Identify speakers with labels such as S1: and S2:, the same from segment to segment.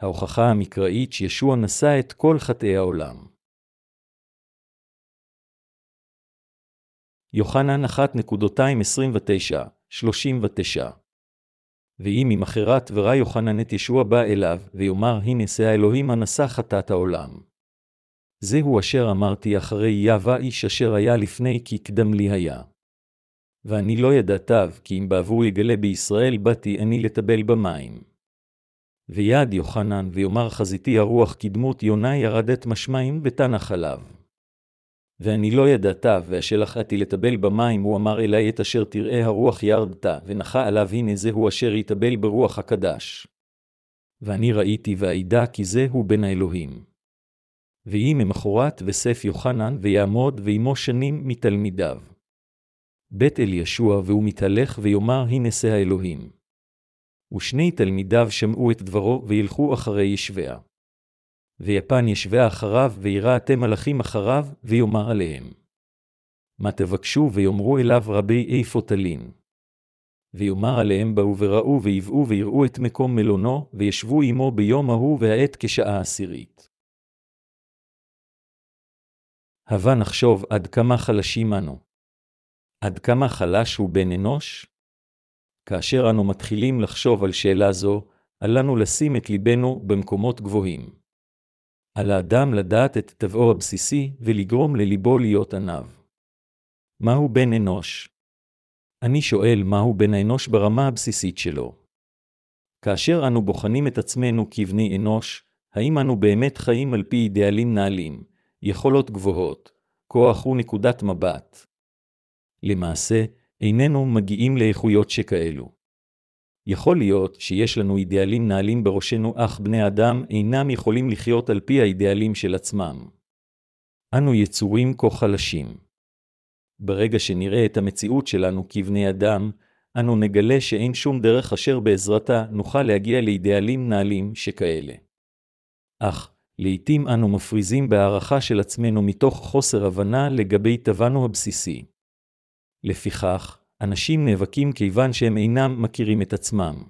S1: ההוכחה המקראית שישוע נשא את כל חטאי העולם. יוחנן 1.29-39 ואם ממחרת ורא יוחנן את ישוע בא אליו, ויאמר הנה שא האלוהים הנשא חטאת העולם. זהו אשר אמרתי אחרי יבא איש אשר היה לפני כי קדם לי היה. ואני לא ידעתיו, כי אם בעבור יגלה בישראל באתי אני לטבל במים. ויד יוחנן, ויאמר חזיתי הרוח כדמות יונה ירדת משמיים ותנח עליו. ואני לא ידעתיו, והשלחתי לטבל במים, הוא אמר אלי את אשר תראה הרוח ירדת, ונחה עליו הנה זהו אשר יטבל ברוח הקדש. ואני ראיתי ואידע כי זהו בן האלוהים. ויהי ממחרת וסף יוחנן, ויעמוד ועמו שנים מתלמידיו. בית אל ישוע, והוא מתהלך, ויאמר הנה שא האלוהים. ושני תלמידיו שמעו את דברו, וילכו אחרי ישביה. ויפן ישביה אחריו, וירא אתם מלאכים אחריו, ויאמר עליהם. מה תבקשו, ויאמרו אליו רבי איפה תלין. ויאמר עליהם באו וראו, ויבאו, ויראו את מקום מלונו, וישבו עמו ביום ההוא, והעת כשעה עשירית. הבה נחשוב עד כמה חלשים אנו. עד כמה חלש הוא בן אנוש? כאשר אנו מתחילים לחשוב על שאלה זו, אל לנו לשים את ליבנו במקומות גבוהים. על האדם לדעת את טבעו הבסיסי ולגרום לליבו להיות עניו. מהו בן אנוש? אני שואל מהו בן האנוש ברמה הבסיסית שלו. כאשר אנו בוחנים את עצמנו כבני אנוש, האם אנו באמת חיים על פי אידיאלים נעלים, יכולות גבוהות, כוח ונקודת מבט? למעשה, איננו מגיעים לאיכויות שכאלו. יכול להיות שיש לנו אידיאלים נעלים בראשנו, אך בני אדם אינם יכולים לחיות על פי האידיאלים של עצמם. אנו יצורים כה חלשים. ברגע שנראה את המציאות שלנו כבני אדם, אנו נגלה שאין שום דרך אשר בעזרתה נוכל להגיע לאידיאלים נעלים שכאלה. אך, לעתים אנו מפריזים בהערכה של עצמנו מתוך חוסר הבנה לגבי טבענו הבסיסי. לפיכך, אנשים נאבקים כיוון שהם אינם מכירים את עצמם.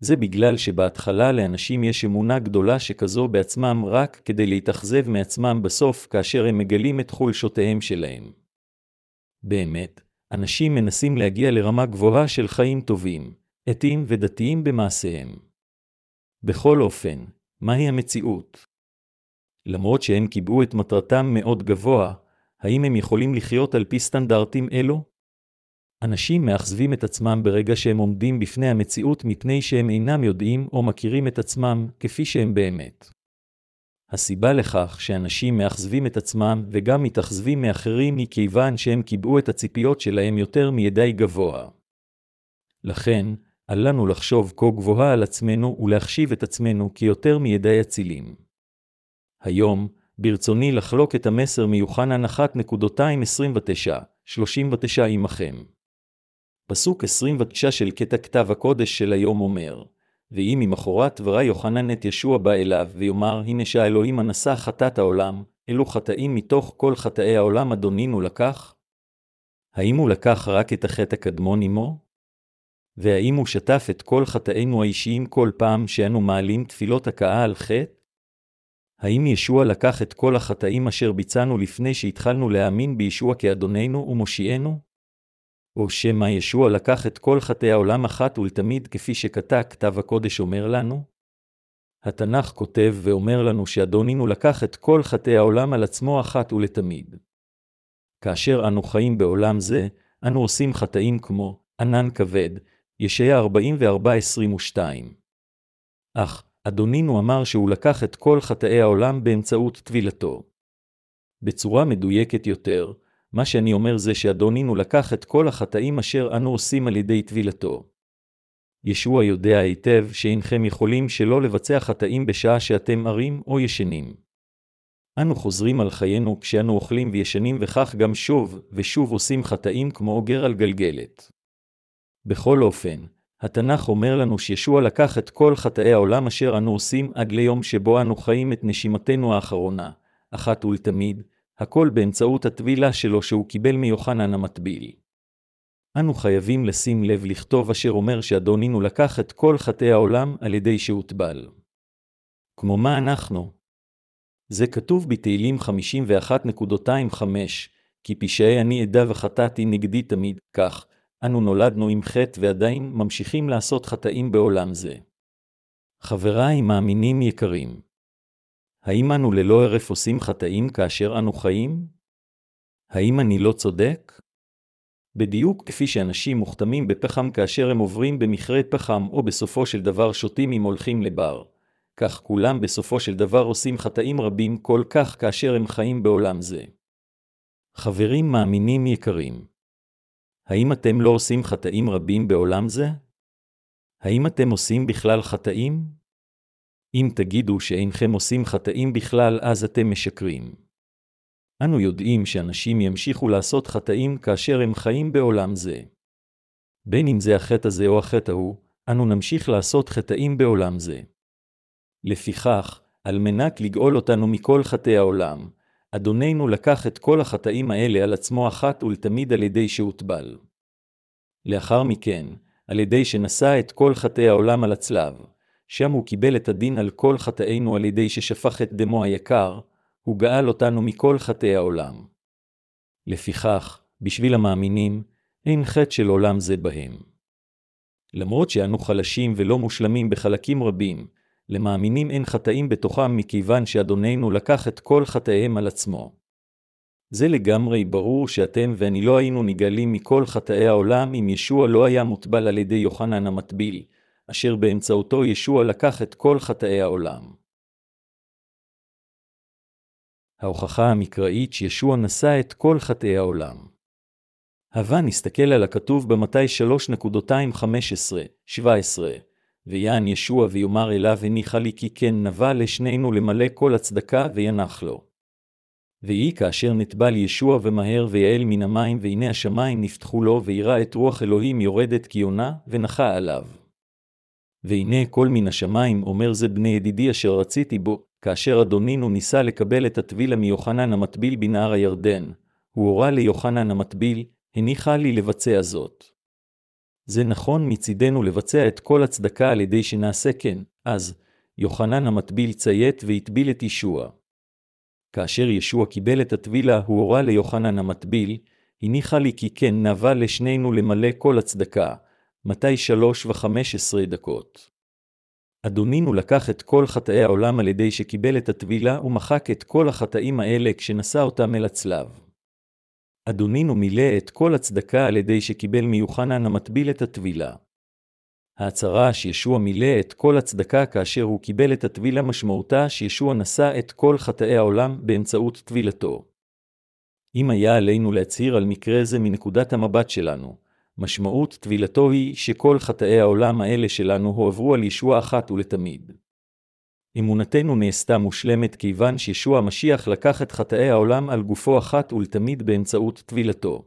S1: זה בגלל שבהתחלה לאנשים יש אמונה גדולה שכזו בעצמם רק כדי להתאכזב מעצמם בסוף כאשר הם מגלים את חולשותיהם שלהם. באמת, אנשים מנסים להגיע לרמה גבוהה של חיים טובים, אתיים ודתיים במעשיהם. בכל אופן, מהי המציאות? למרות שהם קיבעו את מטרתם מאוד גבוה, האם הם יכולים לחיות על פי סטנדרטים אלו? אנשים מאכזבים את עצמם ברגע שהם עומדים בפני המציאות מפני שהם אינם יודעים או מכירים את עצמם כפי שהם באמת. הסיבה לכך שאנשים מאכזבים את עצמם וגם מתאכזבים מאחרים היא כיוון שהם קיבעו את הציפיות שלהם יותר מידי גבוה. לכן, אל לנו לחשוב כה גבוהה על עצמנו ולהחשיב את עצמנו כיותר מידי אצילים. היום, ברצוני לחלוק את המסר מיוחנן 1.229-39 עמכם. פסוק 29 של קטע כתב הקודש של היום אומר, ואם ממחרת ורא יוחנן את ישוע בא אליו, ויאמר, הנה שהאלוהים הנשא חטאת העולם, אלו חטאים מתוך כל חטאי העולם אדונינו לקח? האם הוא לקח רק את החטא הקדמון עמו? והאם הוא שטף את כל חטאינו האישיים כל פעם שאנו מעלים תפילות הכאה על חטא? האם ישוע לקח את כל החטאים אשר ביצענו לפני שהתחלנו להאמין בישוע כאדוננו ומושיענו? או שמא ישוע לקח את כל חטאי העולם אחת ולתמיד כפי שכתב כתב הקודש אומר לנו? התנ"ך כותב ואומר לנו שאדונינו לקח את כל חטאי העולם על עצמו אחת ולתמיד. כאשר אנו חיים בעולם זה, אנו עושים חטאים כמו ענן כבד, ישעיה 44-22. אך, אדונינו אמר שהוא לקח את כל חטאי העולם באמצעות טבילתו. בצורה מדויקת יותר, מה שאני אומר זה שאדונינו לקח את כל החטאים אשר אנו עושים על ידי טבילתו. ישוע יודע היטב שאינכם יכולים שלא לבצע חטאים בשעה שאתם ערים או ישנים. אנו חוזרים על חיינו כשאנו אוכלים וישנים וכך גם שוב ושוב עושים חטאים כמו אוגר על גלגלת. בכל אופן, התנ"ך אומר לנו שישוע לקח את כל חטאי העולם אשר אנו עושים עד ליום שבו אנו חיים את נשימתנו האחרונה, אחת ולתמיד, הכל באמצעות הטבילה שלו שהוא קיבל מיוחנן המטביל. אנו חייבים לשים לב לכתוב אשר אומר שאדונינו לקח את כל חטאי העולם על ידי שהוטבל. כמו מה אנחנו? זה כתוב בתהילים 51.25, כי פשעי אני אדע וחטאתי נגדי תמיד, כך, אנו נולדנו עם חטא ועדיין ממשיכים לעשות חטאים בעולם זה. חבריי מאמינים יקרים, האם אנו ללא הרף עושים חטאים כאשר אנו חיים? האם אני לא צודק? בדיוק כפי שאנשים מוכתמים בפחם כאשר הם עוברים במכרה פחם או בסופו של דבר שותים אם הולכים לבר. כך כולם בסופו של דבר עושים חטאים רבים כל כך כאשר הם חיים בעולם זה. חברים מאמינים יקרים, האם אתם לא עושים חטאים רבים בעולם זה? האם אתם עושים בכלל חטאים? אם תגידו שאינכם עושים חטאים בכלל, אז אתם משקרים. אנו יודעים שאנשים ימשיכו לעשות חטאים כאשר הם חיים בעולם זה. בין אם זה החטא הזה או החטא ההוא, אנו נמשיך לעשות חטאים בעולם זה. לפיכך, על מנת לגאול אותנו מכל חטאי העולם, אדוננו לקח את כל החטאים האלה על עצמו אחת ולתמיד על ידי שהוטבל. לאחר מכן, על ידי שנשא את כל חטאי העולם על הצלב, שם הוא קיבל את הדין על כל חטאינו על ידי ששפך את דמו היקר, הוא גאל אותנו מכל חטאי העולם. לפיכך, בשביל המאמינים, אין חטא של עולם זה בהם. למרות שאנו חלשים ולא מושלמים בחלקים רבים, למאמינים אין חטאים בתוכם מכיוון שאדוננו לקח את כל חטאיהם על עצמו. זה לגמרי ברור שאתם ואני לא היינו נגאלים מכל חטאי העולם אם ישוע לא היה מוטבל על ידי יוחנן המטביל, אשר באמצעותו ישוע לקח את כל חטאי העולם. ההוכחה המקראית שישוע נשא את כל חטאי העולם. הווה נסתכל על הכתוב במתי 3.215-17, ויען ישוע ויאמר אליו הניחה לי כי כן נבע לשנינו למלא כל הצדקה וינח לו. ויהי כאשר נטבל ישוע ומהר ויעל מן המים, והנה השמיים נפתחו לו, וירא את רוח אלוהים יורדת כיונה, ונחה עליו. והנה כל מן השמיים אומר זה בני ידידי אשר רציתי בו, כאשר אדונינו ניסה לקבל את הטבילה מיוחנן המטביל בנהר הירדן, הוא הורה ליוחנן המטביל, הניחה לי לבצע זאת. זה נכון מצידנו לבצע את כל הצדקה על ידי שנעשה כן, אז, יוחנן המטביל ציית והטביל את ישוע. כאשר ישוע קיבל את הטבילה, הוא הורה ליוחנן המטביל, הניחה לי כי כן נבע לשנינו למלא כל הצדקה, מתי שלוש וחמש עשרה דקות. אדונינו לקח את כל חטאי העולם על ידי שקיבל את הטבילה ומחק את כל החטאים האלה כשנשא אותם אל הצלב. אדונינו מילא את כל הצדקה על ידי שקיבל מיוחנן המטביל את הטבילה. ההצהרה שישוע מילא את כל הצדקה כאשר הוא קיבל את הטבילה משמעותה שישוע נשא את כל חטאי העולם באמצעות טבילתו. אם היה עלינו להצהיר על מקרה זה מנקודת המבט שלנו, משמעות טבילתו היא שכל חטאי העולם האלה שלנו הועברו על ישוע אחת ולתמיד. אמונתנו נעשתה מושלמת כיוון שישוע המשיח לקח את חטאי העולם על גופו אחת ולתמיד באמצעות טבילתו.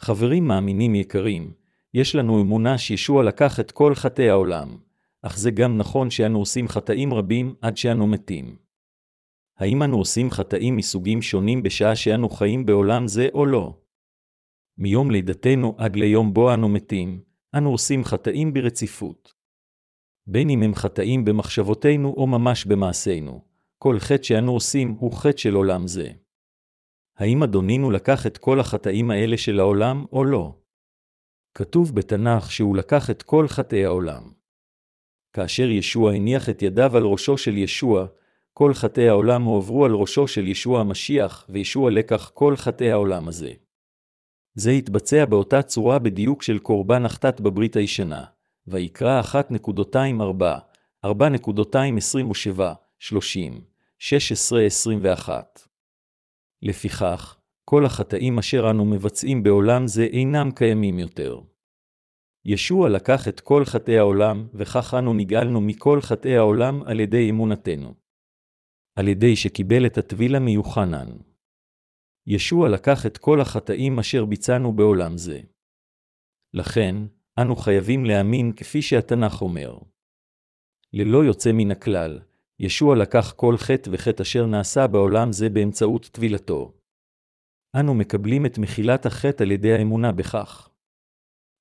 S1: חברים מאמינים יקרים, יש לנו אמונה שישוע לקח את כל חטאי העולם, אך זה גם נכון שאנו עושים חטאים רבים עד שאנו מתים. האם אנו עושים חטאים מסוגים שונים בשעה שאנו חיים בעולם זה או לא? מיום לידתנו עד ליום בו אנו מתים, אנו עושים חטאים ברציפות. בין אם הם חטאים במחשבותינו או ממש במעשינו, כל חטא שאנו עושים הוא חטא של עולם זה. האם אדונינו לקח את כל החטאים האלה של העולם או לא? כתוב בתנ"ך שהוא לקח את כל חטאי העולם. כאשר ישוע הניח את ידיו על ראשו של ישוע, כל חטאי העולם הועברו על ראשו של ישוע המשיח, וישוע לקח כל חטאי העולם הזה. זה התבצע באותה צורה בדיוק של קורבן החטאת בברית הישנה. ויקרא 1.24, 4.27, 30, 16-21. לפיכך, כל החטאים אשר אנו מבצעים בעולם זה אינם קיימים יותר. ישוע לקח את כל חטאי העולם, וכך אנו נגאלנו מכל חטאי העולם על ידי אמונתנו. על ידי שקיבל את הטבילה מיוחנן. ישוע לקח את כל החטאים אשר ביצענו בעולם זה. לכן, אנו חייבים להאמין כפי שהתנ"ך אומר. ללא יוצא מן הכלל, ישוע לקח כל חטא וחטא אשר נעשה בעולם זה באמצעות טבילתו. אנו מקבלים את מחילת החטא על ידי האמונה בכך.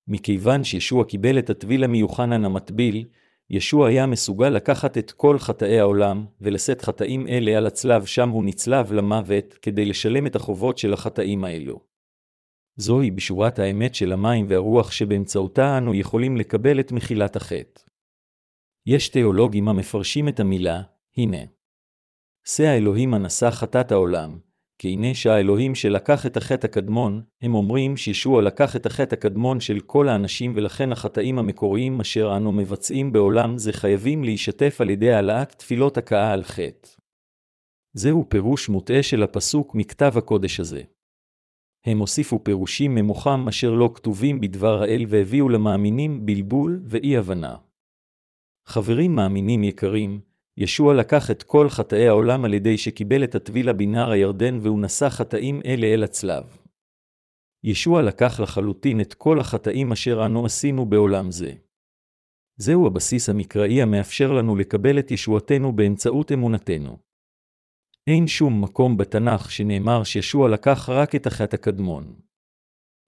S1: מכיוון שישוע קיבל את הטבילה מיוחנן המטביל, ישוע היה מסוגל לקחת את כל חטאי העולם, ולשאת חטאים אלה על הצלב שם הוא נצלב למוות, כדי לשלם את החובות של החטאים האלו. זוהי בשורת האמת של המים והרוח שבאמצעותה אנו יכולים לקבל את מחילת החטא. יש תיאולוגים המפרשים את המילה, הנה. שא האלוהים הנשא חטאת העולם, כי הנה שהאלוהים שלקח את החטא הקדמון, הם אומרים שישוע לקח את החטא הקדמון של כל האנשים ולכן החטאים המקוריים אשר אנו מבצעים בעולם זה חייבים להישתף על ידי העלאת תפילות הכאה על חטא. זהו פירוש מוטעה של הפסוק מכתב הקודש הזה. הם הוסיפו פירושים ממוחם אשר לא כתובים בדבר האל והביאו למאמינים בלבול ואי-הבנה. חברים מאמינים יקרים, ישוע לקח את כל חטאי העולם על ידי שקיבל את הטבילה בנהר הירדן והוא נשא חטאים אלה אל הצלב. ישוע לקח לחלוטין את כל החטאים אשר אנו עשינו בעולם זה. זהו הבסיס המקראי המאפשר לנו לקבל את ישועתנו באמצעות אמונתנו. אין שום מקום בתנ"ך שנאמר שישוע לקח רק את החטא הקדמון.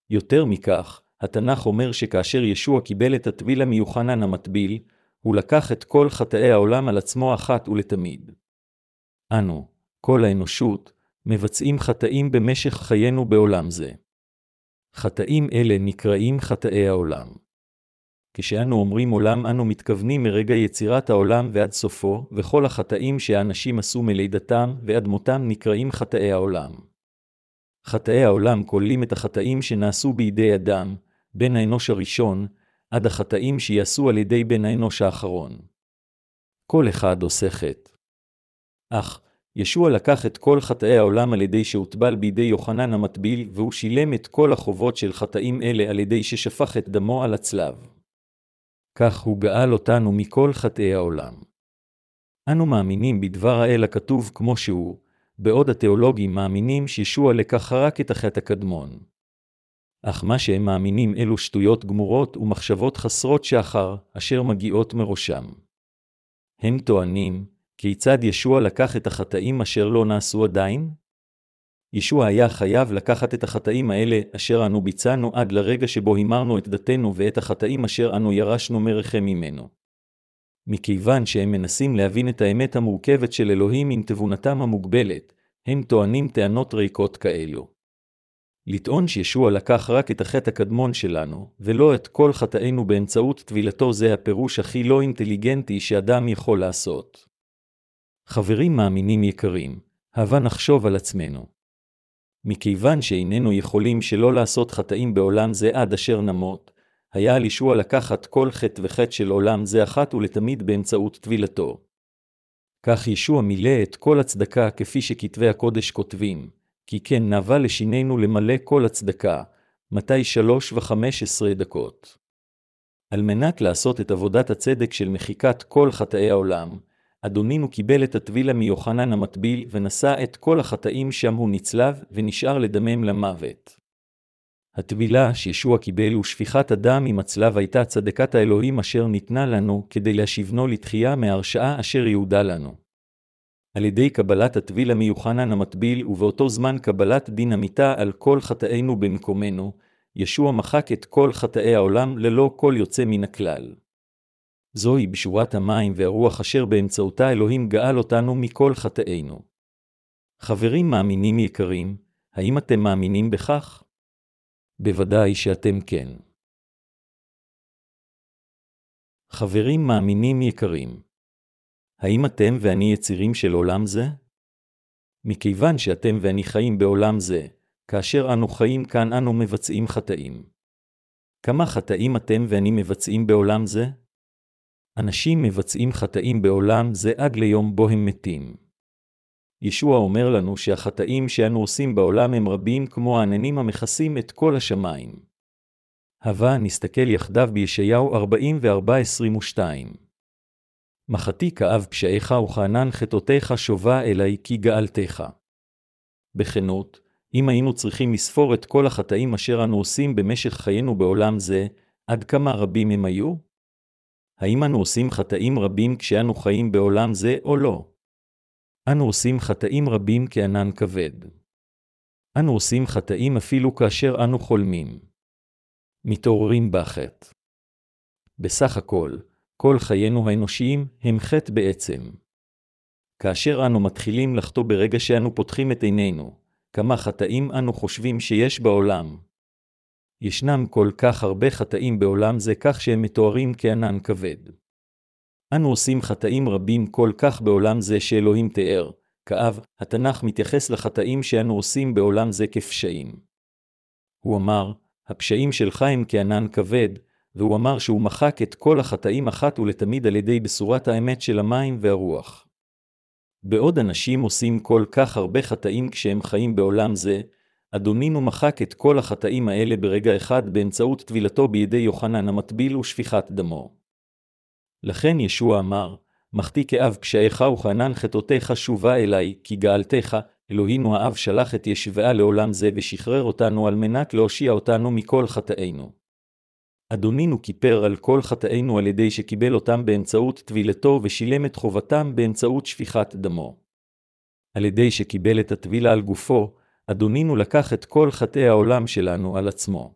S1: יותר מכך, התנ"ך אומר שכאשר ישוע קיבל את הטבילה מיוחנן המטביל, הוא לקח את כל חטאי העולם על עצמו אחת ולתמיד. אנו, כל האנושות, מבצעים חטאים במשך חיינו בעולם זה. חטאים אלה נקראים חטאי העולם. כשאנו אומרים עולם, אנו מתכוונים מרגע יצירת העולם ועד סופו, וכל החטאים שהאנשים עשו מלידתם ועד מותם נקראים חטאי העולם. חטאי העולם כוללים את החטאים שנעשו בידי אדם, בן האנוש הראשון, עד החטאים שיעשו על ידי בן האנוש האחרון. כל אחד עושה חטא. אך, ישוע לקח את כל חטאי העולם על ידי שהוטבל בידי יוחנן המטביל, והוא שילם את כל החובות של חטאים אלה על ידי ששפך את דמו על הצלב. כך הוא גאל אותנו מכל חטאי העולם. אנו מאמינים בדבר האל הכתוב כמו שהוא, בעוד התיאולוגים מאמינים שישוע לקח רק את החטא הקדמון. אך מה שהם מאמינים אלו שטויות גמורות ומחשבות חסרות שחר, אשר מגיעות מראשם. הם טוענים, כיצד ישוע לקח את החטאים אשר לא נעשו עדיין? ישוע היה חייב לקחת את החטאים האלה אשר אנו ביצענו עד לרגע שבו הימרנו את דתנו ואת החטאים אשר אנו ירשנו מרחם ממנו. מכיוון שהם מנסים להבין את האמת המורכבת של אלוהים עם תבונתם המוגבלת, הם טוענים טענות ריקות כאלו. לטעון שישוע לקח רק את החטא הקדמון שלנו, ולא את כל חטאינו באמצעות טבילתו זה הפירוש הכי לא אינטליגנטי שאדם יכול לעשות. חברים מאמינים יקרים, הבה נחשוב על עצמנו. מכיוון שאיננו יכולים שלא לעשות חטאים בעולם זה עד אשר נמות, היה על ישוע לקחת כל חטא וחטא של עולם זה אחת ולתמיד באמצעות טבילתו. כך ישוע מילא את כל הצדקה כפי שכתבי הקודש כותבים, כי כן נאווה לשינינו למלא כל הצדקה, מתי שלוש וחמש עשרה דקות. על מנת לעשות את עבודת הצדק של מחיקת כל חטאי העולם, אדונינו קיבל את הטבילה מיוחנן המטביל ונשא את כל החטאים שם הוא נצלב ונשאר לדמם למוות. הטבילה שישוע קיבל ושפיכת הדם עם הצלב הייתה צדקת האלוהים אשר ניתנה לנו כדי להשיבנו לתחייה מהרשעה אשר יהודה לנו. על ידי קבלת הטביל המיוחנן המטביל, ובאותו זמן קבלת דין המיתה על כל חטאינו במקומנו, ישוע מחק את כל חטאי העולם ללא כל יוצא מן הכלל. זוהי בשורת המים והרוח אשר באמצעותה אלוהים גאל אותנו מכל חטאינו. חברים מאמינים יקרים, האם אתם מאמינים בכך? בוודאי שאתם כן. חברים מאמינים יקרים, האם אתם ואני יצירים של עולם זה? מכיוון שאתם ואני חיים בעולם זה, כאשר אנו חיים כאן אנו מבצעים חטאים. כמה חטאים אתם ואני מבצעים בעולם זה? אנשים מבצעים חטאים בעולם זה עד ליום בו הם מתים. ישוע אומר לנו שהחטאים שאנו עושים בעולם הם רבים כמו העננים המכסים את כל השמיים. הבה נסתכל יחדיו בישעיהו 44-22. מחתי כאב פשעיך וכענן חטאותיך שובה אלי כי גאלתך. בכנות, אם היינו צריכים לספור את כל החטאים אשר אנו עושים במשך חיינו בעולם זה, עד כמה רבים הם היו? האם אנו עושים חטאים רבים כשאנו חיים בעולם זה או לא? אנו עושים חטאים רבים כענן כבד. אנו עושים חטאים אפילו כאשר אנו חולמים. מתעוררים בחטא. בסך הכל, כל חיינו האנושיים הם חטא בעצם. כאשר אנו מתחילים לחטוא ברגע שאנו פותחים את עינינו, כמה חטאים אנו חושבים שיש בעולם. ישנם כל כך הרבה חטאים בעולם זה כך שהם מתוארים כענן כבד. אנו עושים חטאים רבים כל כך בעולם זה שאלוהים תיאר, כאב, התנ"ך מתייחס לחטאים שאנו עושים בעולם זה כפשעים. הוא אמר, הפשעים שלך הם כענן כבד, והוא אמר שהוא מחק את כל החטאים אחת ולתמיד על ידי בשורת האמת של המים והרוח. בעוד אנשים עושים כל כך הרבה חטאים כשהם חיים בעולם זה, אדונינו מחק את כל החטאים האלה ברגע אחד באמצעות טבילתו בידי יוחנן המטביל ושפיכת דמו. לכן ישוע אמר, מחטיא כאב פשעיך וכענן חטאותיך שובה אלי, כי גאלתך, אלוהינו האב שלח את ישבעה לעולם זה ושחרר אותנו על מנת להושיע אותנו מכל חטאינו. אדונינו כיפר על כל חטאינו על ידי שקיבל אותם באמצעות טבילתו ושילם את חובתם באמצעות שפיכת דמו. על ידי שקיבל את הטבילה על גופו, אדונינו לקח את כל חטאי העולם שלנו על עצמו.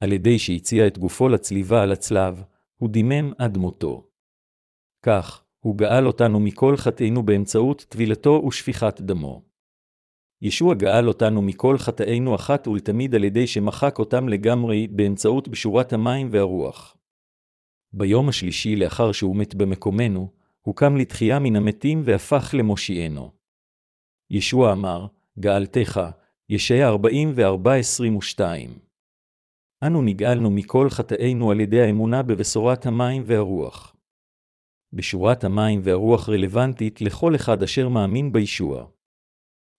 S1: על ידי שהציע את גופו לצליבה על הצלב, הוא דימם עד מותו. כך, הוא גאל אותנו מכל חטאינו באמצעות טבילתו ושפיכת דמו. ישוע גאל אותנו מכל חטאינו אחת ולתמיד על ידי שמחק אותם לגמרי באמצעות בשורת המים והרוח. ביום השלישי לאחר שהוא מת במקומנו, הוא קם לתחייה מן המתים והפך למושיענו. ישוע אמר, גאלתך, ישעיה 44-22. אנו נגאלנו מכל חטאינו על ידי האמונה בבשורת המים והרוח. בשורת המים והרוח רלוונטית לכל אחד אשר מאמין בישוע.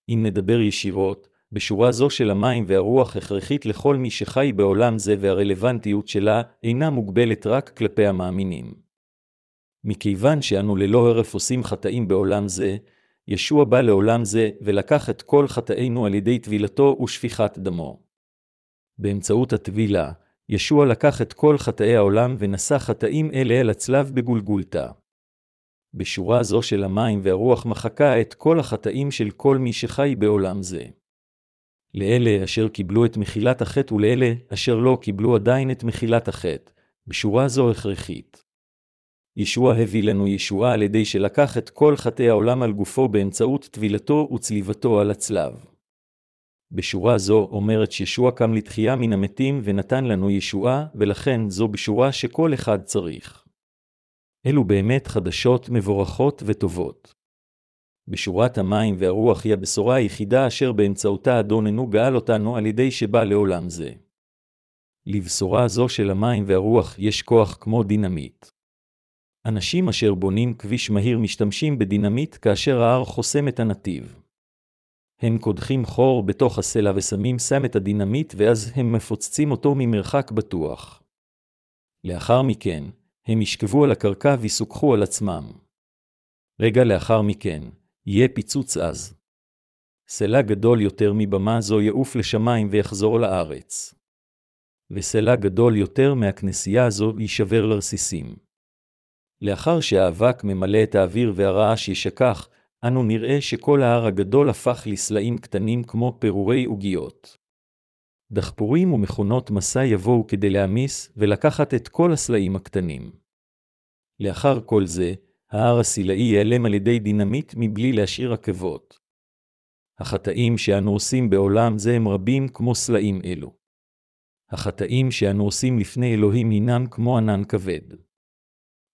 S1: אם נדבר ישירות, בשורה זו של המים והרוח הכרחית לכל מי שחי בעולם זה והרלוונטיות שלה אינה מוגבלת רק כלפי המאמינים. מכיוון שאנו ללא הרף עושים חטאים בעולם זה, ישוע בא לעולם זה ולקח את כל חטאינו על ידי טבילתו ושפיכת דמו. באמצעות הטבילה, ישוע לקח את כל חטאי העולם ונשא חטאים אלה אל הצלב בגולגולתה. בשורה זו של המים והרוח מחקה את כל החטאים של כל מי שחי בעולם זה. לאלה אשר קיבלו את מחילת החטא ולאלה אשר לא קיבלו עדיין את מחילת החטא, בשורה זו הכרחית. ישוע הביא לנו ישועה על ידי שלקח את כל חטאי העולם על גופו באמצעות טבילתו וצליבתו על הצלב. בשורה זו אומרת שישוע קם לתחייה מן המתים ונתן לנו ישועה, ולכן זו בשורה שכל אחד צריך. אלו באמת חדשות מבורכות וטובות. בשורת המים והרוח היא הבשורה היחידה אשר באמצעותה אדוננו גאל אותנו על ידי שבא לעולם זה. לבשורה זו של המים והרוח יש כוח כמו דינמיט. אנשים אשר בונים כביש מהיר משתמשים בדינמיט כאשר ההר חוסם את הנתיב. הם קודחים חור בתוך הסלע ושמים שם את הדינמיט ואז הם מפוצצים אותו ממרחק בטוח. לאחר מכן, הם ישכבו על הקרקע ויסוככו על עצמם. רגע לאחר מכן, יהיה פיצוץ עז. סלע גדול יותר מבמה זו יעוף לשמיים ויחזור לארץ. וסלע גדול יותר מהכנסייה הזו יישבר לרסיסים. לאחר שהאבק ממלא את האוויר והרעש ישכח, אנו נראה שכל ההר הגדול הפך לסלעים קטנים כמו פירורי עוגיות. דחפורים ומכונות מסע יבואו כדי להעמיס ולקחת את כל הסלעים הקטנים. לאחר כל זה, ההר הסילאי ייעלם על ידי דינמיט מבלי להשאיר עקבות. החטאים שאנו עושים בעולם זה הם רבים כמו סלעים אלו. החטאים שאנו עושים לפני אלוהים הינם כמו ענן כבד.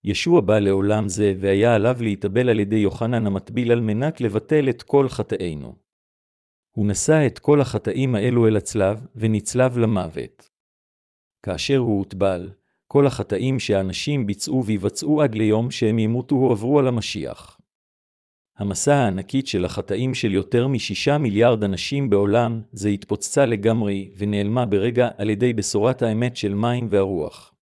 S1: ישוע בא לעולם זה והיה עליו להתאבל על ידי יוחנן המטביל על מנת לבטל את כל חטאינו. הוא נשא את כל החטאים האלו אל הצלב, ונצלב למוות. כאשר הוא הוטבל, כל החטאים שהאנשים ביצעו ויבצעו עד ליום שהם ימותו הועברו על המשיח. המסע הענקית של החטאים של יותר משישה מיליארד אנשים בעולם, זה התפוצצה לגמרי ונעלמה ברגע על ידי בשורת האמת של מים והרוח.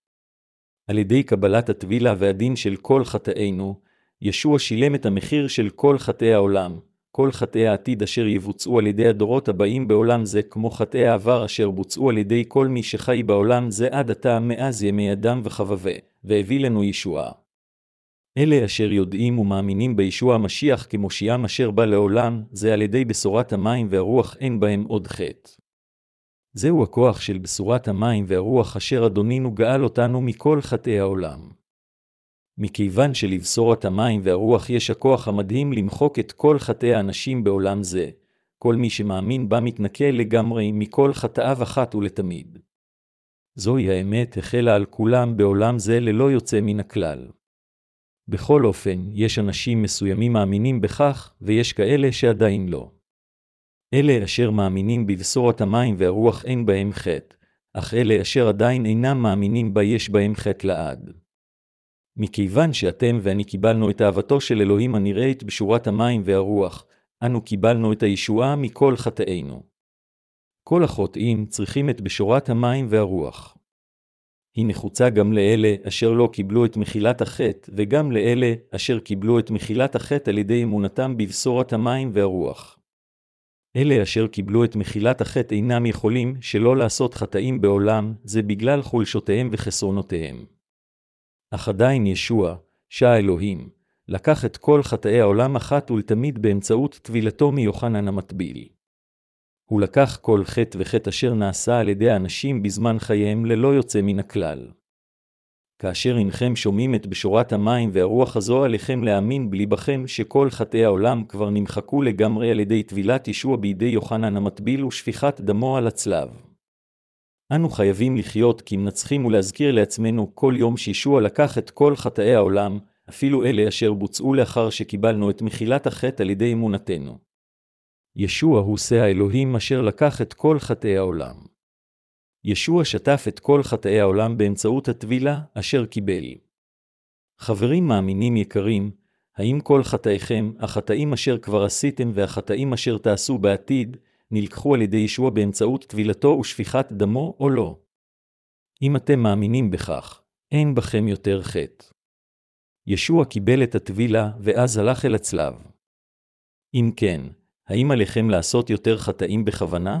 S1: על ידי קבלת הטבילה והדין של כל חטאינו, ישוע שילם את המחיר של כל חטאי העולם, כל חטאי העתיד אשר יבוצעו על ידי הדורות הבאים בעולם זה, כמו חטאי העבר אשר בוצעו על ידי כל מי שחי בעולם זה עד עתה מאז ימי אדם וחבבה, והביא לנו ישועה. אלה אשר יודעים ומאמינים בישוע המשיח כמושיעם אשר בא לעולם, זה על ידי בשורת המים והרוח אין בהם עוד חטא. זהו הכוח של בשורת המים והרוח אשר אדונינו גאל אותנו מכל חטאי העולם. מכיוון שלבשורת המים והרוח יש הכוח המדהים למחוק את כל חטאי האנשים בעולם זה, כל מי שמאמין בה מתנקה לגמרי מכל חטאיו אחת ולתמיד. זוהי האמת החלה על כולם בעולם זה ללא יוצא מן הכלל. בכל אופן, יש אנשים מסוימים מאמינים בכך, ויש כאלה שעדיין לא. אלה אשר מאמינים בבשורת המים והרוח אין בהם חטא, אך אלה אשר עדיין אינם מאמינים בה יש בהם חטא לעד. מכיוון שאתם ואני קיבלנו את אהבתו של אלוהים הנראית בשורת המים והרוח, אנו קיבלנו את הישועה מכל חטאינו. כל החוטאים צריכים את בשורת המים והרוח. היא נחוצה גם לאלה אשר לא קיבלו את מחילת החטא, וגם לאלה אשר קיבלו את מחילת החטא על ידי אמונתם בבשורת המים והרוח. אלה אשר קיבלו את מחילת החטא אינם יכולים שלא לעשות חטאים בעולם, זה בגלל חולשותיהם וחסרונותיהם. אך עדיין ישוע, שע אלוהים, לקח את כל חטאי העולם אחת ולתמיד באמצעות טבילתו מיוחנן המטביל. הוא לקח כל חטא וחטא אשר נעשה על ידי האנשים בזמן חייהם ללא יוצא מן הכלל. כאשר הנכם שומעים את בשורת המים והרוח הזו עליכם להאמין בליבכם שכל חטאי העולם כבר נמחקו לגמרי על ידי טבילת ישוע בידי יוחנן המטביל ושפיכת דמו על הצלב. אנו חייבים לחיות כמנצחים ולהזכיר לעצמנו כל יום שישוע לקח את כל חטאי העולם, אפילו אלה אשר בוצעו לאחר שקיבלנו את מחילת החטא על ידי אמונתנו. ישוע הוא שא האלוהים אשר לקח את כל חטאי העולם. ישוע שטף את כל חטאי העולם באמצעות הטבילה אשר קיבל. חברים מאמינים יקרים, האם כל חטאיכם, החטאים אשר כבר עשיתם והחטאים אשר תעשו בעתיד, נלקחו על ידי ישוע באמצעות טבילתו ושפיכת דמו או לא? אם אתם מאמינים בכך, אין בכם יותר חטא. ישוע קיבל את הטבילה ואז הלך אל הצלב. אם כן, האם עליכם לעשות יותר חטאים בכוונה?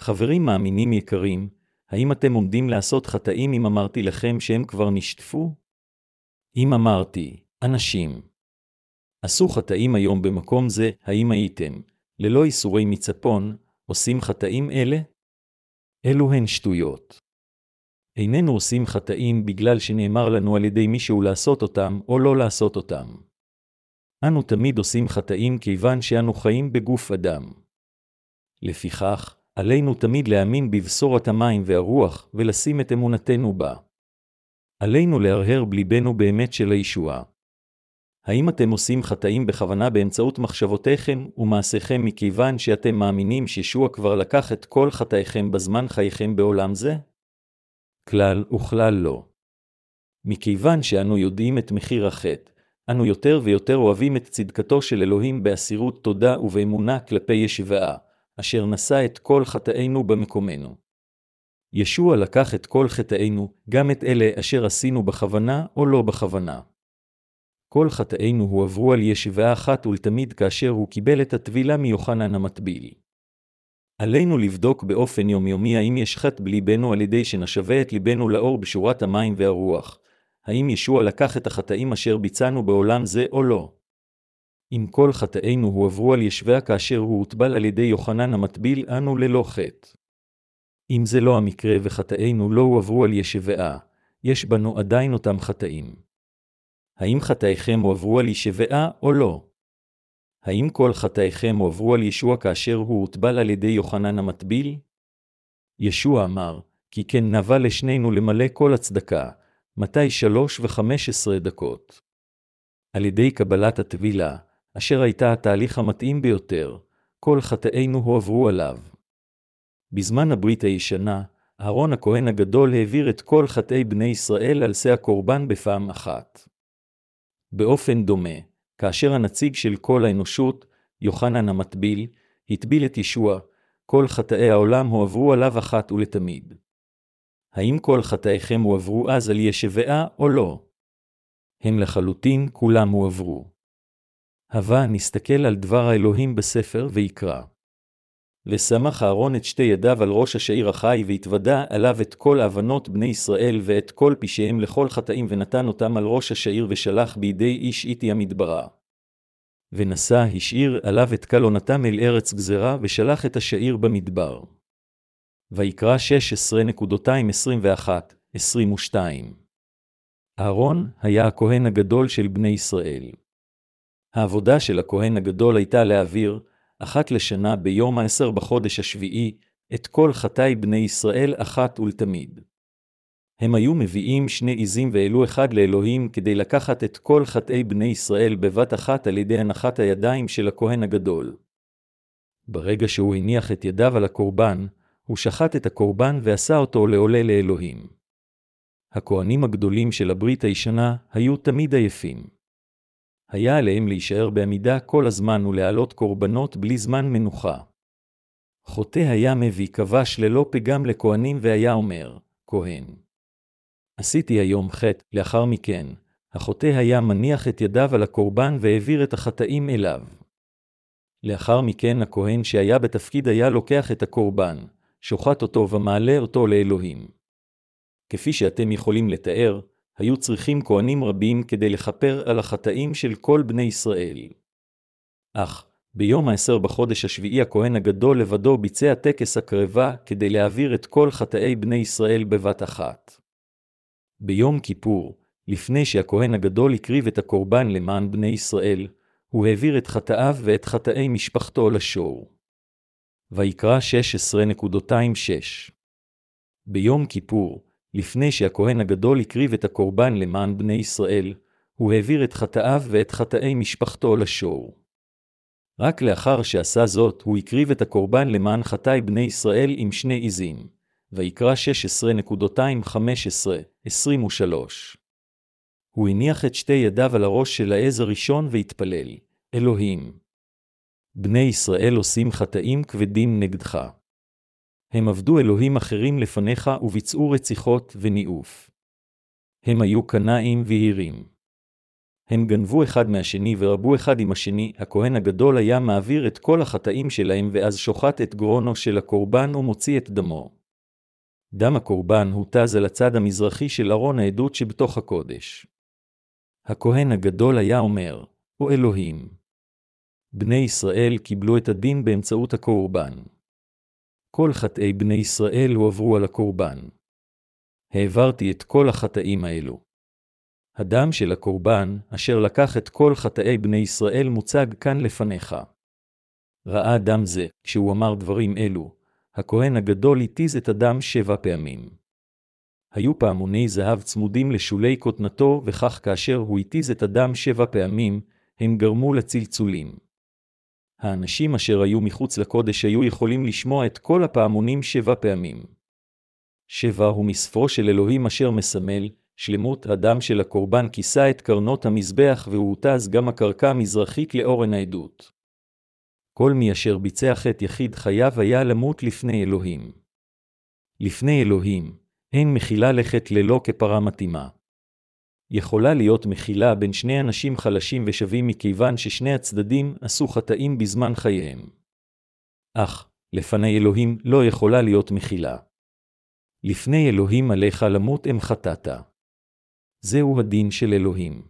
S1: חברים מאמינים יקרים, האם אתם עומדים לעשות חטאים אם אמרתי לכם שהם כבר נשטפו? אם אמרתי, אנשים, עשו חטאים היום במקום זה, האם הייתם, ללא איסורי מצפון, עושים חטאים אלה? אלו הן שטויות. איננו עושים חטאים בגלל שנאמר לנו על ידי מישהו לעשות אותם או לא לעשות אותם. אנו תמיד עושים חטאים כיוון שאנו חיים בגוף אדם. לפיכך, עלינו תמיד להאמין בבשורת המים והרוח ולשים את אמונתנו בה. עלינו להרהר בליבנו באמת של הישועה. האם אתם עושים חטאים בכוונה באמצעות מחשבותיכם ומעשיכם מכיוון שאתם מאמינים שישוע כבר לקח את כל חטאיכם בזמן חייכם בעולם זה? כלל וכלל לא. מכיוון שאנו יודעים את מחיר החטא, אנו יותר ויותר אוהבים את צדקתו של אלוהים באסירות תודה ובאמונה כלפי ישבעה, אשר נשא את כל חטאינו במקומנו. ישוע לקח את כל חטאינו, גם את אלה אשר עשינו בכוונה או לא בכוונה. כל חטאינו הועברו על ישבעה אחת ולתמיד כאשר הוא קיבל את הטבילה מיוחנן המטביל. עלינו לבדוק באופן יומיומי האם יש חטא בליבנו על ידי שנשווה את ליבנו לאור בשורת המים והרוח, האם ישוע לקח את החטאים אשר ביצענו בעולם זה או לא. אם כל חטאינו הועברו על ישביה כאשר הוא הוטבל על ידי יוחנן המטביל, אנו ללא חטא. אם זה לא המקרה וחטאינו לא הועברו על ישבעה, יש בנו עדיין אותם חטאים. האם חטאיכם הועברו על ישבעה או לא? האם כל חטאיכם הועברו על ישוע כאשר הוא הוטבל על ידי יוחנן המטביל? ישוע אמר, כי כן נבע לשנינו למלא כל הצדקה, מתי שלוש וחמש עשרה דקות. על ידי קבלת הטבילה, אשר הייתה התהליך המתאים ביותר, כל חטאינו הועברו עליו. בזמן הברית הישנה, אהרון הכהן הגדול העביר את כל חטאי בני ישראל על שא הקורבן בפעם אחת. באופן דומה, כאשר הנציג של כל האנושות, יוחנן המטביל, הטביל את ישוע, כל חטאי העולם הועברו עליו אחת ולתמיד. האם כל חטאיכם הועברו אז על ישבעה או לא? הם לחלוטין כולם הועברו. הווה נסתכל על דבר האלוהים בספר ויקרא. ושמח אהרון את שתי ידיו על ראש השעיר החי, והתוודה עליו את כל הבנות בני ישראל ואת כל פשעיהם לכל חטאים, ונתן אותם על ראש השעיר, ושלח בידי איש איתי המדברה. ונשא השאיר עליו את קלונתם אל ארץ גזרה, ושלח את השעיר במדבר. ויקרא 16.21-22 אהרון היה הכהן הגדול של בני ישראל. העבודה של הכהן הגדול הייתה להעביר, אחת לשנה ביום העשר בחודש השביעי, את כל חטאי בני ישראל אחת ולתמיד. הם היו מביאים שני עזים והעלו אחד לאלוהים כדי לקחת את כל חטאי בני ישראל בבת אחת על ידי הנחת הידיים של הכהן הגדול. ברגע שהוא הניח את ידיו על הקורבן, הוא שחט את הקורבן ועשה אותו לעולה לאלוהים. הכהנים הגדולים של הברית הישנה היו תמיד עייפים. היה עליהם להישאר בעמידה כל הזמן ולהעלות קורבנות בלי זמן מנוחה. חוטא היה מביא כבש ללא פגם לכהנים והיה אומר, כהן. עשיתי היום חטא, לאחר מכן, החוטא היה מניח את ידיו על הקורבן והעביר את החטאים אליו. לאחר מכן הכהן שהיה בתפקיד היה לוקח את הקורבן, שוחט אותו ומעלה אותו לאלוהים. כפי שאתם יכולים לתאר, היו צריכים כהנים רבים כדי לכפר על החטאים של כל בני ישראל. אך, ביום העשר בחודש השביעי הכהן הגדול לבדו ביצע טקס הקרבה כדי להעביר את כל חטאי בני ישראל בבת אחת. ביום כיפור, לפני שהכהן הגדול הקריב את הקורבן למען בני ישראל, הוא העביר את חטאיו ואת חטאי משפחתו לשור. ויקרא 16.26 ביום כיפור, לפני שהכהן הגדול הקריב את הקורבן למען בני ישראל, הוא העביר את חטאיו ואת חטאי משפחתו לשור. רק לאחר שעשה זאת, הוא הקריב את הקורבן למען חטאי בני ישראל עם שני עזים. ויקרא 16.215-23. הוא הניח את שתי ידיו על הראש של העז הראשון והתפלל, אלוהים. בני ישראל עושים חטאים כבדים נגדך. הם עבדו אלוהים אחרים לפניך וביצעו רציחות וניאוף. הם היו קנאים ויהירים. הם גנבו אחד מהשני ורבו אחד עם השני, הכהן הגדול היה מעביר את כל החטאים שלהם ואז שוחט את גרונו של הקורבן ומוציא את דמו. דם הקורבן הותז על הצד המזרחי של ארון העדות שבתוך הקודש. הכהן הגדול היה אומר, או אלוהים. בני ישראל קיבלו את הדין באמצעות הקורבן. כל חטאי בני ישראל הועברו על הקורבן. העברתי את כל החטאים האלו. הדם של הקורבן, אשר לקח את כל חטאי בני ישראל, מוצג כאן לפניך. ראה דם זה, כשהוא אמר דברים אלו, הכהן הגדול התיז את הדם שבע פעמים. היו פעמוני זהב צמודים לשולי כותנתו, וכך כאשר הוא התיז את הדם שבע פעמים, הם גרמו לצלצולים. האנשים אשר היו מחוץ לקודש היו יכולים לשמוע את כל הפעמונים שבע פעמים. שבע הוא מספרו של אלוהים אשר מסמל, שלמות הדם של הקורבן כיסה את קרנות המזבח והותז גם הקרקע המזרחית לאורן העדות. כל מי אשר ביצע חטא יחיד חייב היה למות לפני אלוהים. לפני אלוהים, אין מחילה לחטא ללא כפרה מתאימה. יכולה להיות מחילה בין שני אנשים חלשים ושווים מכיוון ששני הצדדים עשו חטאים בזמן חייהם. אך, לפני אלוהים לא יכולה להיות מחילה. לפני אלוהים עליך למות אם חטאת. זהו הדין של אלוהים.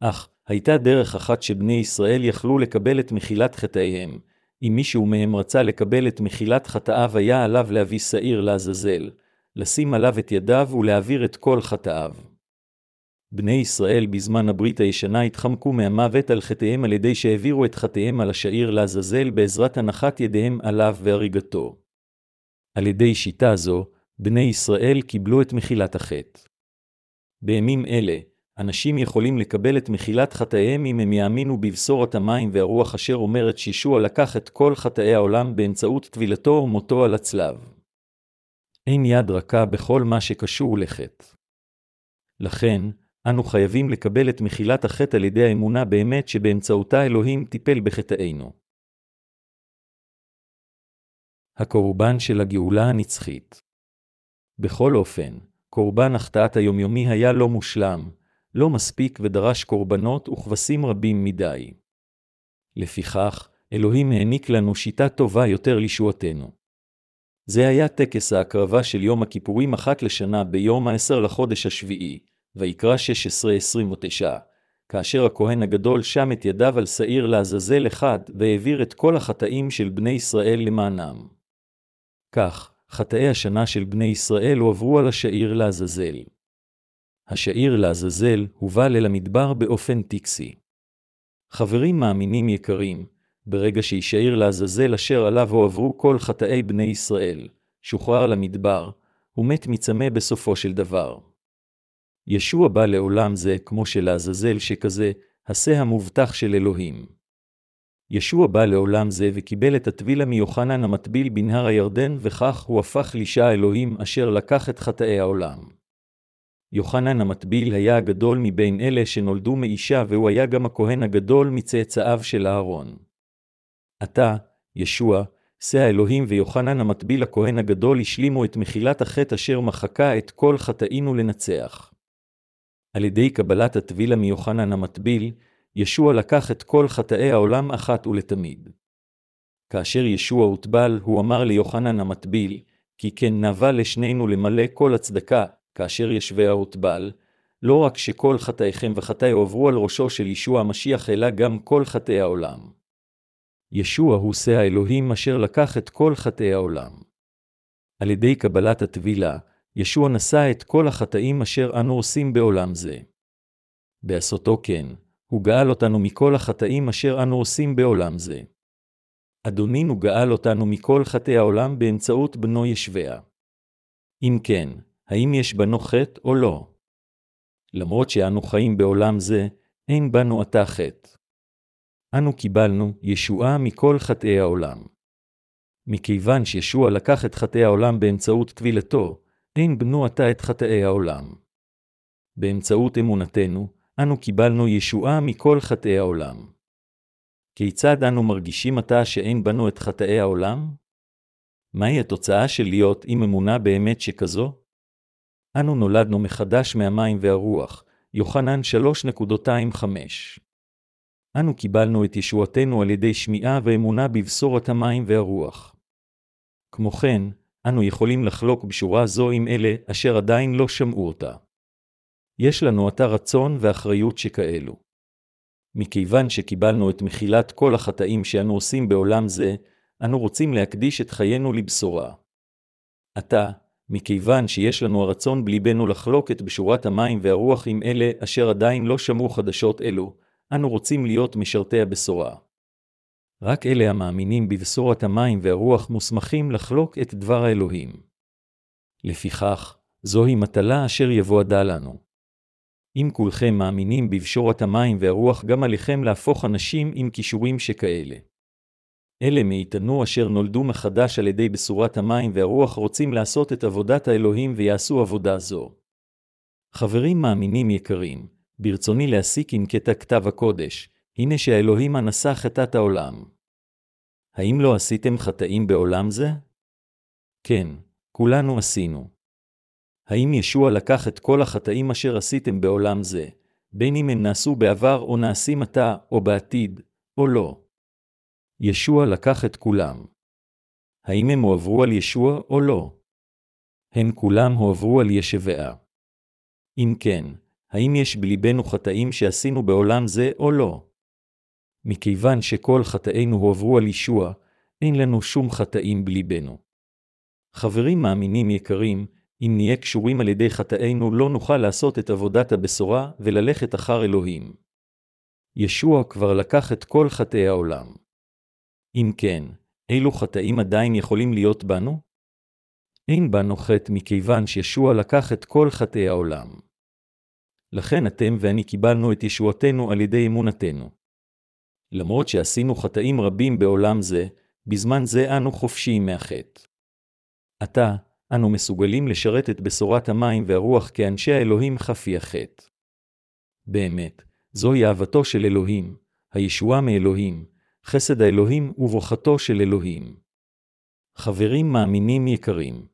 S1: אך, הייתה דרך אחת שבני ישראל יכלו לקבל את מחילת חטאיהם. אם מישהו מהם רצה לקבל את מחילת חטאיו, היה עליו להביא שעיר לעזאזל, לשים עליו את ידיו ולהעביר את כל חטאיו. בני ישראל בזמן הברית הישנה התחמקו מהמוות על חטאיהם על ידי שהעבירו את חטאיהם על השעיר לעזאזל בעזרת הנחת ידיהם עליו והריגתו. על ידי שיטה זו, בני ישראל קיבלו את מחילת החטא. בימים אלה, אנשים יכולים לקבל את מחילת חטאיהם אם הם יאמינו בבשורת המים והרוח אשר אומרת שישוע לקח את כל חטאי העולם באמצעות טבילתו ומותו על הצלב. אין יד רכה בכל מה שקשור לחטא. לכן, אנו חייבים לקבל את מחילת החטא על ידי האמונה באמת שבאמצעותה אלוהים טיפל בחטאינו. הקורבן של הגאולה הנצחית בכל אופן, קורבן החטאת היומיומי היה לא מושלם, לא מספיק ודרש קורבנות וכבשים רבים מדי. לפיכך, אלוהים העניק לנו שיטה טובה יותר לישועתנו. זה היה טקס ההקרבה של יום הכיפורים אחת לשנה ביום העשר לחודש השביעי, ויקרא 16-29, כאשר הכהן הגדול שם את ידיו על שעיר לעזאזל אחד, והעביר את כל החטאים של בני ישראל למענם. כך, חטאי השנה של בני ישראל הועברו על השעיר לעזאזל. השעיר לעזאזל הובא אל המדבר באופן טקסי. חברים מאמינים יקרים, ברגע שישאיר לעזאזל אשר עליו הועברו כל חטאי בני ישראל, שוחרר למדבר, ומת מצמא בסופו של דבר. ישוע בא לעולם זה כמו שלעזאזל שכזה, השה המובטח של אלוהים. ישוע בא לעולם זה וקיבל את הטבילה מיוחנן המטביל בנהר הירדן, וכך הוא הפך לאישה אלוהים אשר לקח את חטאי העולם. יוחנן המטביל היה הגדול מבין אלה שנולדו מאישה, והוא היה גם הכהן הגדול מצאצאיו של אהרון. עתה, ישוע, שא האלוהים ויוחנן המטביל הכהן הגדול השלימו את מחילת החטא אשר מחקה את כל חטאינו לנצח. על ידי קבלת הטבילה מיוחנן המטביל, ישוע לקח את כל חטאי העולם אחת ולתמיד. כאשר ישוע הוטבל, הוא אמר ליוחנן המטביל, כי כן נבע לשנינו למלא כל הצדקה, כאשר ישווה ההוטבל, לא רק שכל חטאיכם וחטאי הועברו על ראשו של ישוע המשיח, אלא גם כל חטאי העולם. ישוע הוא שא האלוהים אשר לקח את כל חטאי העולם. על ידי קבלת הטבילה, ישוע נשא את כל החטאים אשר אנו עושים בעולם זה. בעשותו כן, הוא גאל אותנו מכל החטאים אשר אנו עושים בעולם זה. אדונינו גאל אותנו מכל חטאי העולם באמצעות בנו ישביה. אם כן, האם יש בנו חטא או לא? למרות שאנו חיים בעולם זה, אין בנו עתה חטא. אנו קיבלנו ישועה מכל חטאי העולם. מכיוון שישוע לקח את חטאי העולם באמצעות טבילתו, אין בנו עתה את חטאי העולם. באמצעות אמונתנו, אנו קיבלנו ישועה מכל חטאי העולם. כיצד אנו מרגישים עתה שאין בנו את חטאי העולם? מהי התוצאה של להיות עם אמונה באמת שכזו? אנו נולדנו מחדש מהמים והרוח, יוחנן 3.25. אנו קיבלנו את ישועתנו על ידי שמיעה ואמונה בבשורת המים והרוח. כמו כן, אנו יכולים לחלוק בשורה זו עם אלה אשר עדיין לא שמעו אותה. יש לנו עתה רצון ואחריות שכאלו. מכיוון שקיבלנו את מחילת כל החטאים שאנו עושים בעולם זה, אנו רוצים להקדיש את חיינו לבשורה. עתה, מכיוון שיש לנו הרצון בליבנו לחלוק את בשורת המים והרוח עם אלה אשר עדיין לא שמעו חדשות אלו, אנו רוצים להיות משרתי הבשורה. רק אלה המאמינים בבשורת המים והרוח מוסמכים לחלוק את דבר האלוהים. לפיכך, זוהי מטלה אשר יבועדה לנו. אם כולכם מאמינים בבשורת המים והרוח, גם עליכם להפוך אנשים עם כישורים שכאלה. אלה מאיתנו אשר נולדו מחדש על ידי בשורת המים והרוח רוצים לעשות את עבודת האלוהים ויעשו עבודה זו. חברים מאמינים יקרים, ברצוני להסיק עם קטע כתב הקודש, הנה שהאלוהים הנשא חטאת העולם. האם לא עשיתם חטאים בעולם זה? כן, כולנו עשינו. האם ישוע לקח את כל החטאים אשר עשיתם בעולם זה, בין אם הם נעשו בעבר או נעשים עתה או בעתיד, או לא? ישוע לקח את כולם. האם הם הועברו על ישוע או לא? הם כולם הועברו על ישבעה. אם כן, האם יש בליבנו חטאים שעשינו בעולם זה או לא? מכיוון שכל חטאינו הועברו על ישוע, אין לנו שום חטאים בליבנו. חברים מאמינים יקרים, אם נהיה קשורים על ידי חטאינו, לא נוכל לעשות את עבודת הבשורה וללכת אחר אלוהים. ישוע כבר לקח את כל חטאי העולם. אם כן, אילו חטאים עדיין יכולים להיות בנו? אין בנו חטא מכיוון שישוע לקח את כל חטאי העולם. לכן אתם ואני קיבלנו את ישועתנו על ידי אמונתנו. למרות שעשינו חטאים רבים בעולם זה, בזמן זה אנו חופשיים מהחטא. עתה, אנו מסוגלים לשרת את בשורת המים והרוח כאנשי האלוהים חפי החטא. באמת, זוהי אהבתו של אלוהים, הישועה מאלוהים, חסד האלוהים וברוכתו של אלוהים. חברים מאמינים יקרים,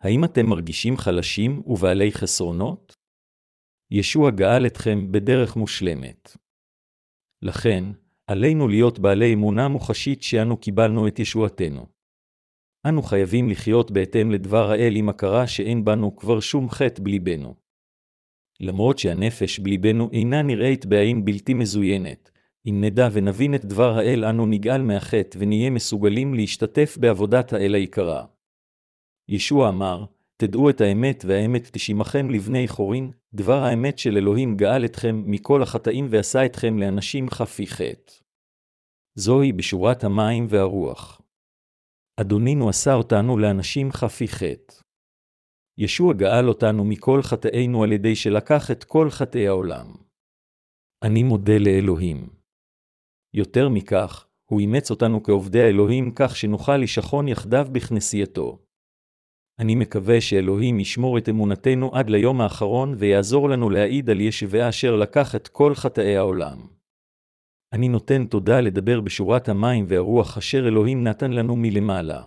S1: האם אתם מרגישים חלשים ובעלי חסרונות? ישוע גאל אתכם בדרך מושלמת. לכן, עלינו להיות בעלי אמונה מוחשית שאנו קיבלנו את ישועתנו. אנו חייבים לחיות בהתאם לדבר האל עם הכרה שאין בנו כבר שום חטא בליבנו. למרות שהנפש בליבנו אינה נראית בעין בלתי מזוינת, אם נדע ונבין את דבר האל, אנו נגאל מהחטא ונהיה מסוגלים להשתתף בעבודת האל היקרה. ישוע אמר, תדעו את האמת, והאמת תשימכם לבני חורין, דבר האמת של אלוהים גאל אתכם מכל החטאים ועשה אתכם לאנשים חפי חטא. זוהי בשורת המים והרוח. אדונינו עשה אותנו לאנשים חפי חטא. ישוע גאל אותנו מכל חטאינו על ידי שלקח את כל חטאי העולם. אני מודה לאלוהים. יותר מכך, הוא אימץ אותנו כעובדי האלוהים כך שנוכל לשכון יחדיו בכנסייתו. אני מקווה שאלוהים ישמור את אמונתנו עד ליום האחרון ויעזור לנו להעיד על ישביה אשר לקח את כל חטאי העולם. אני נותן תודה לדבר בשורת המים והרוח אשר אלוהים נתן לנו מלמעלה.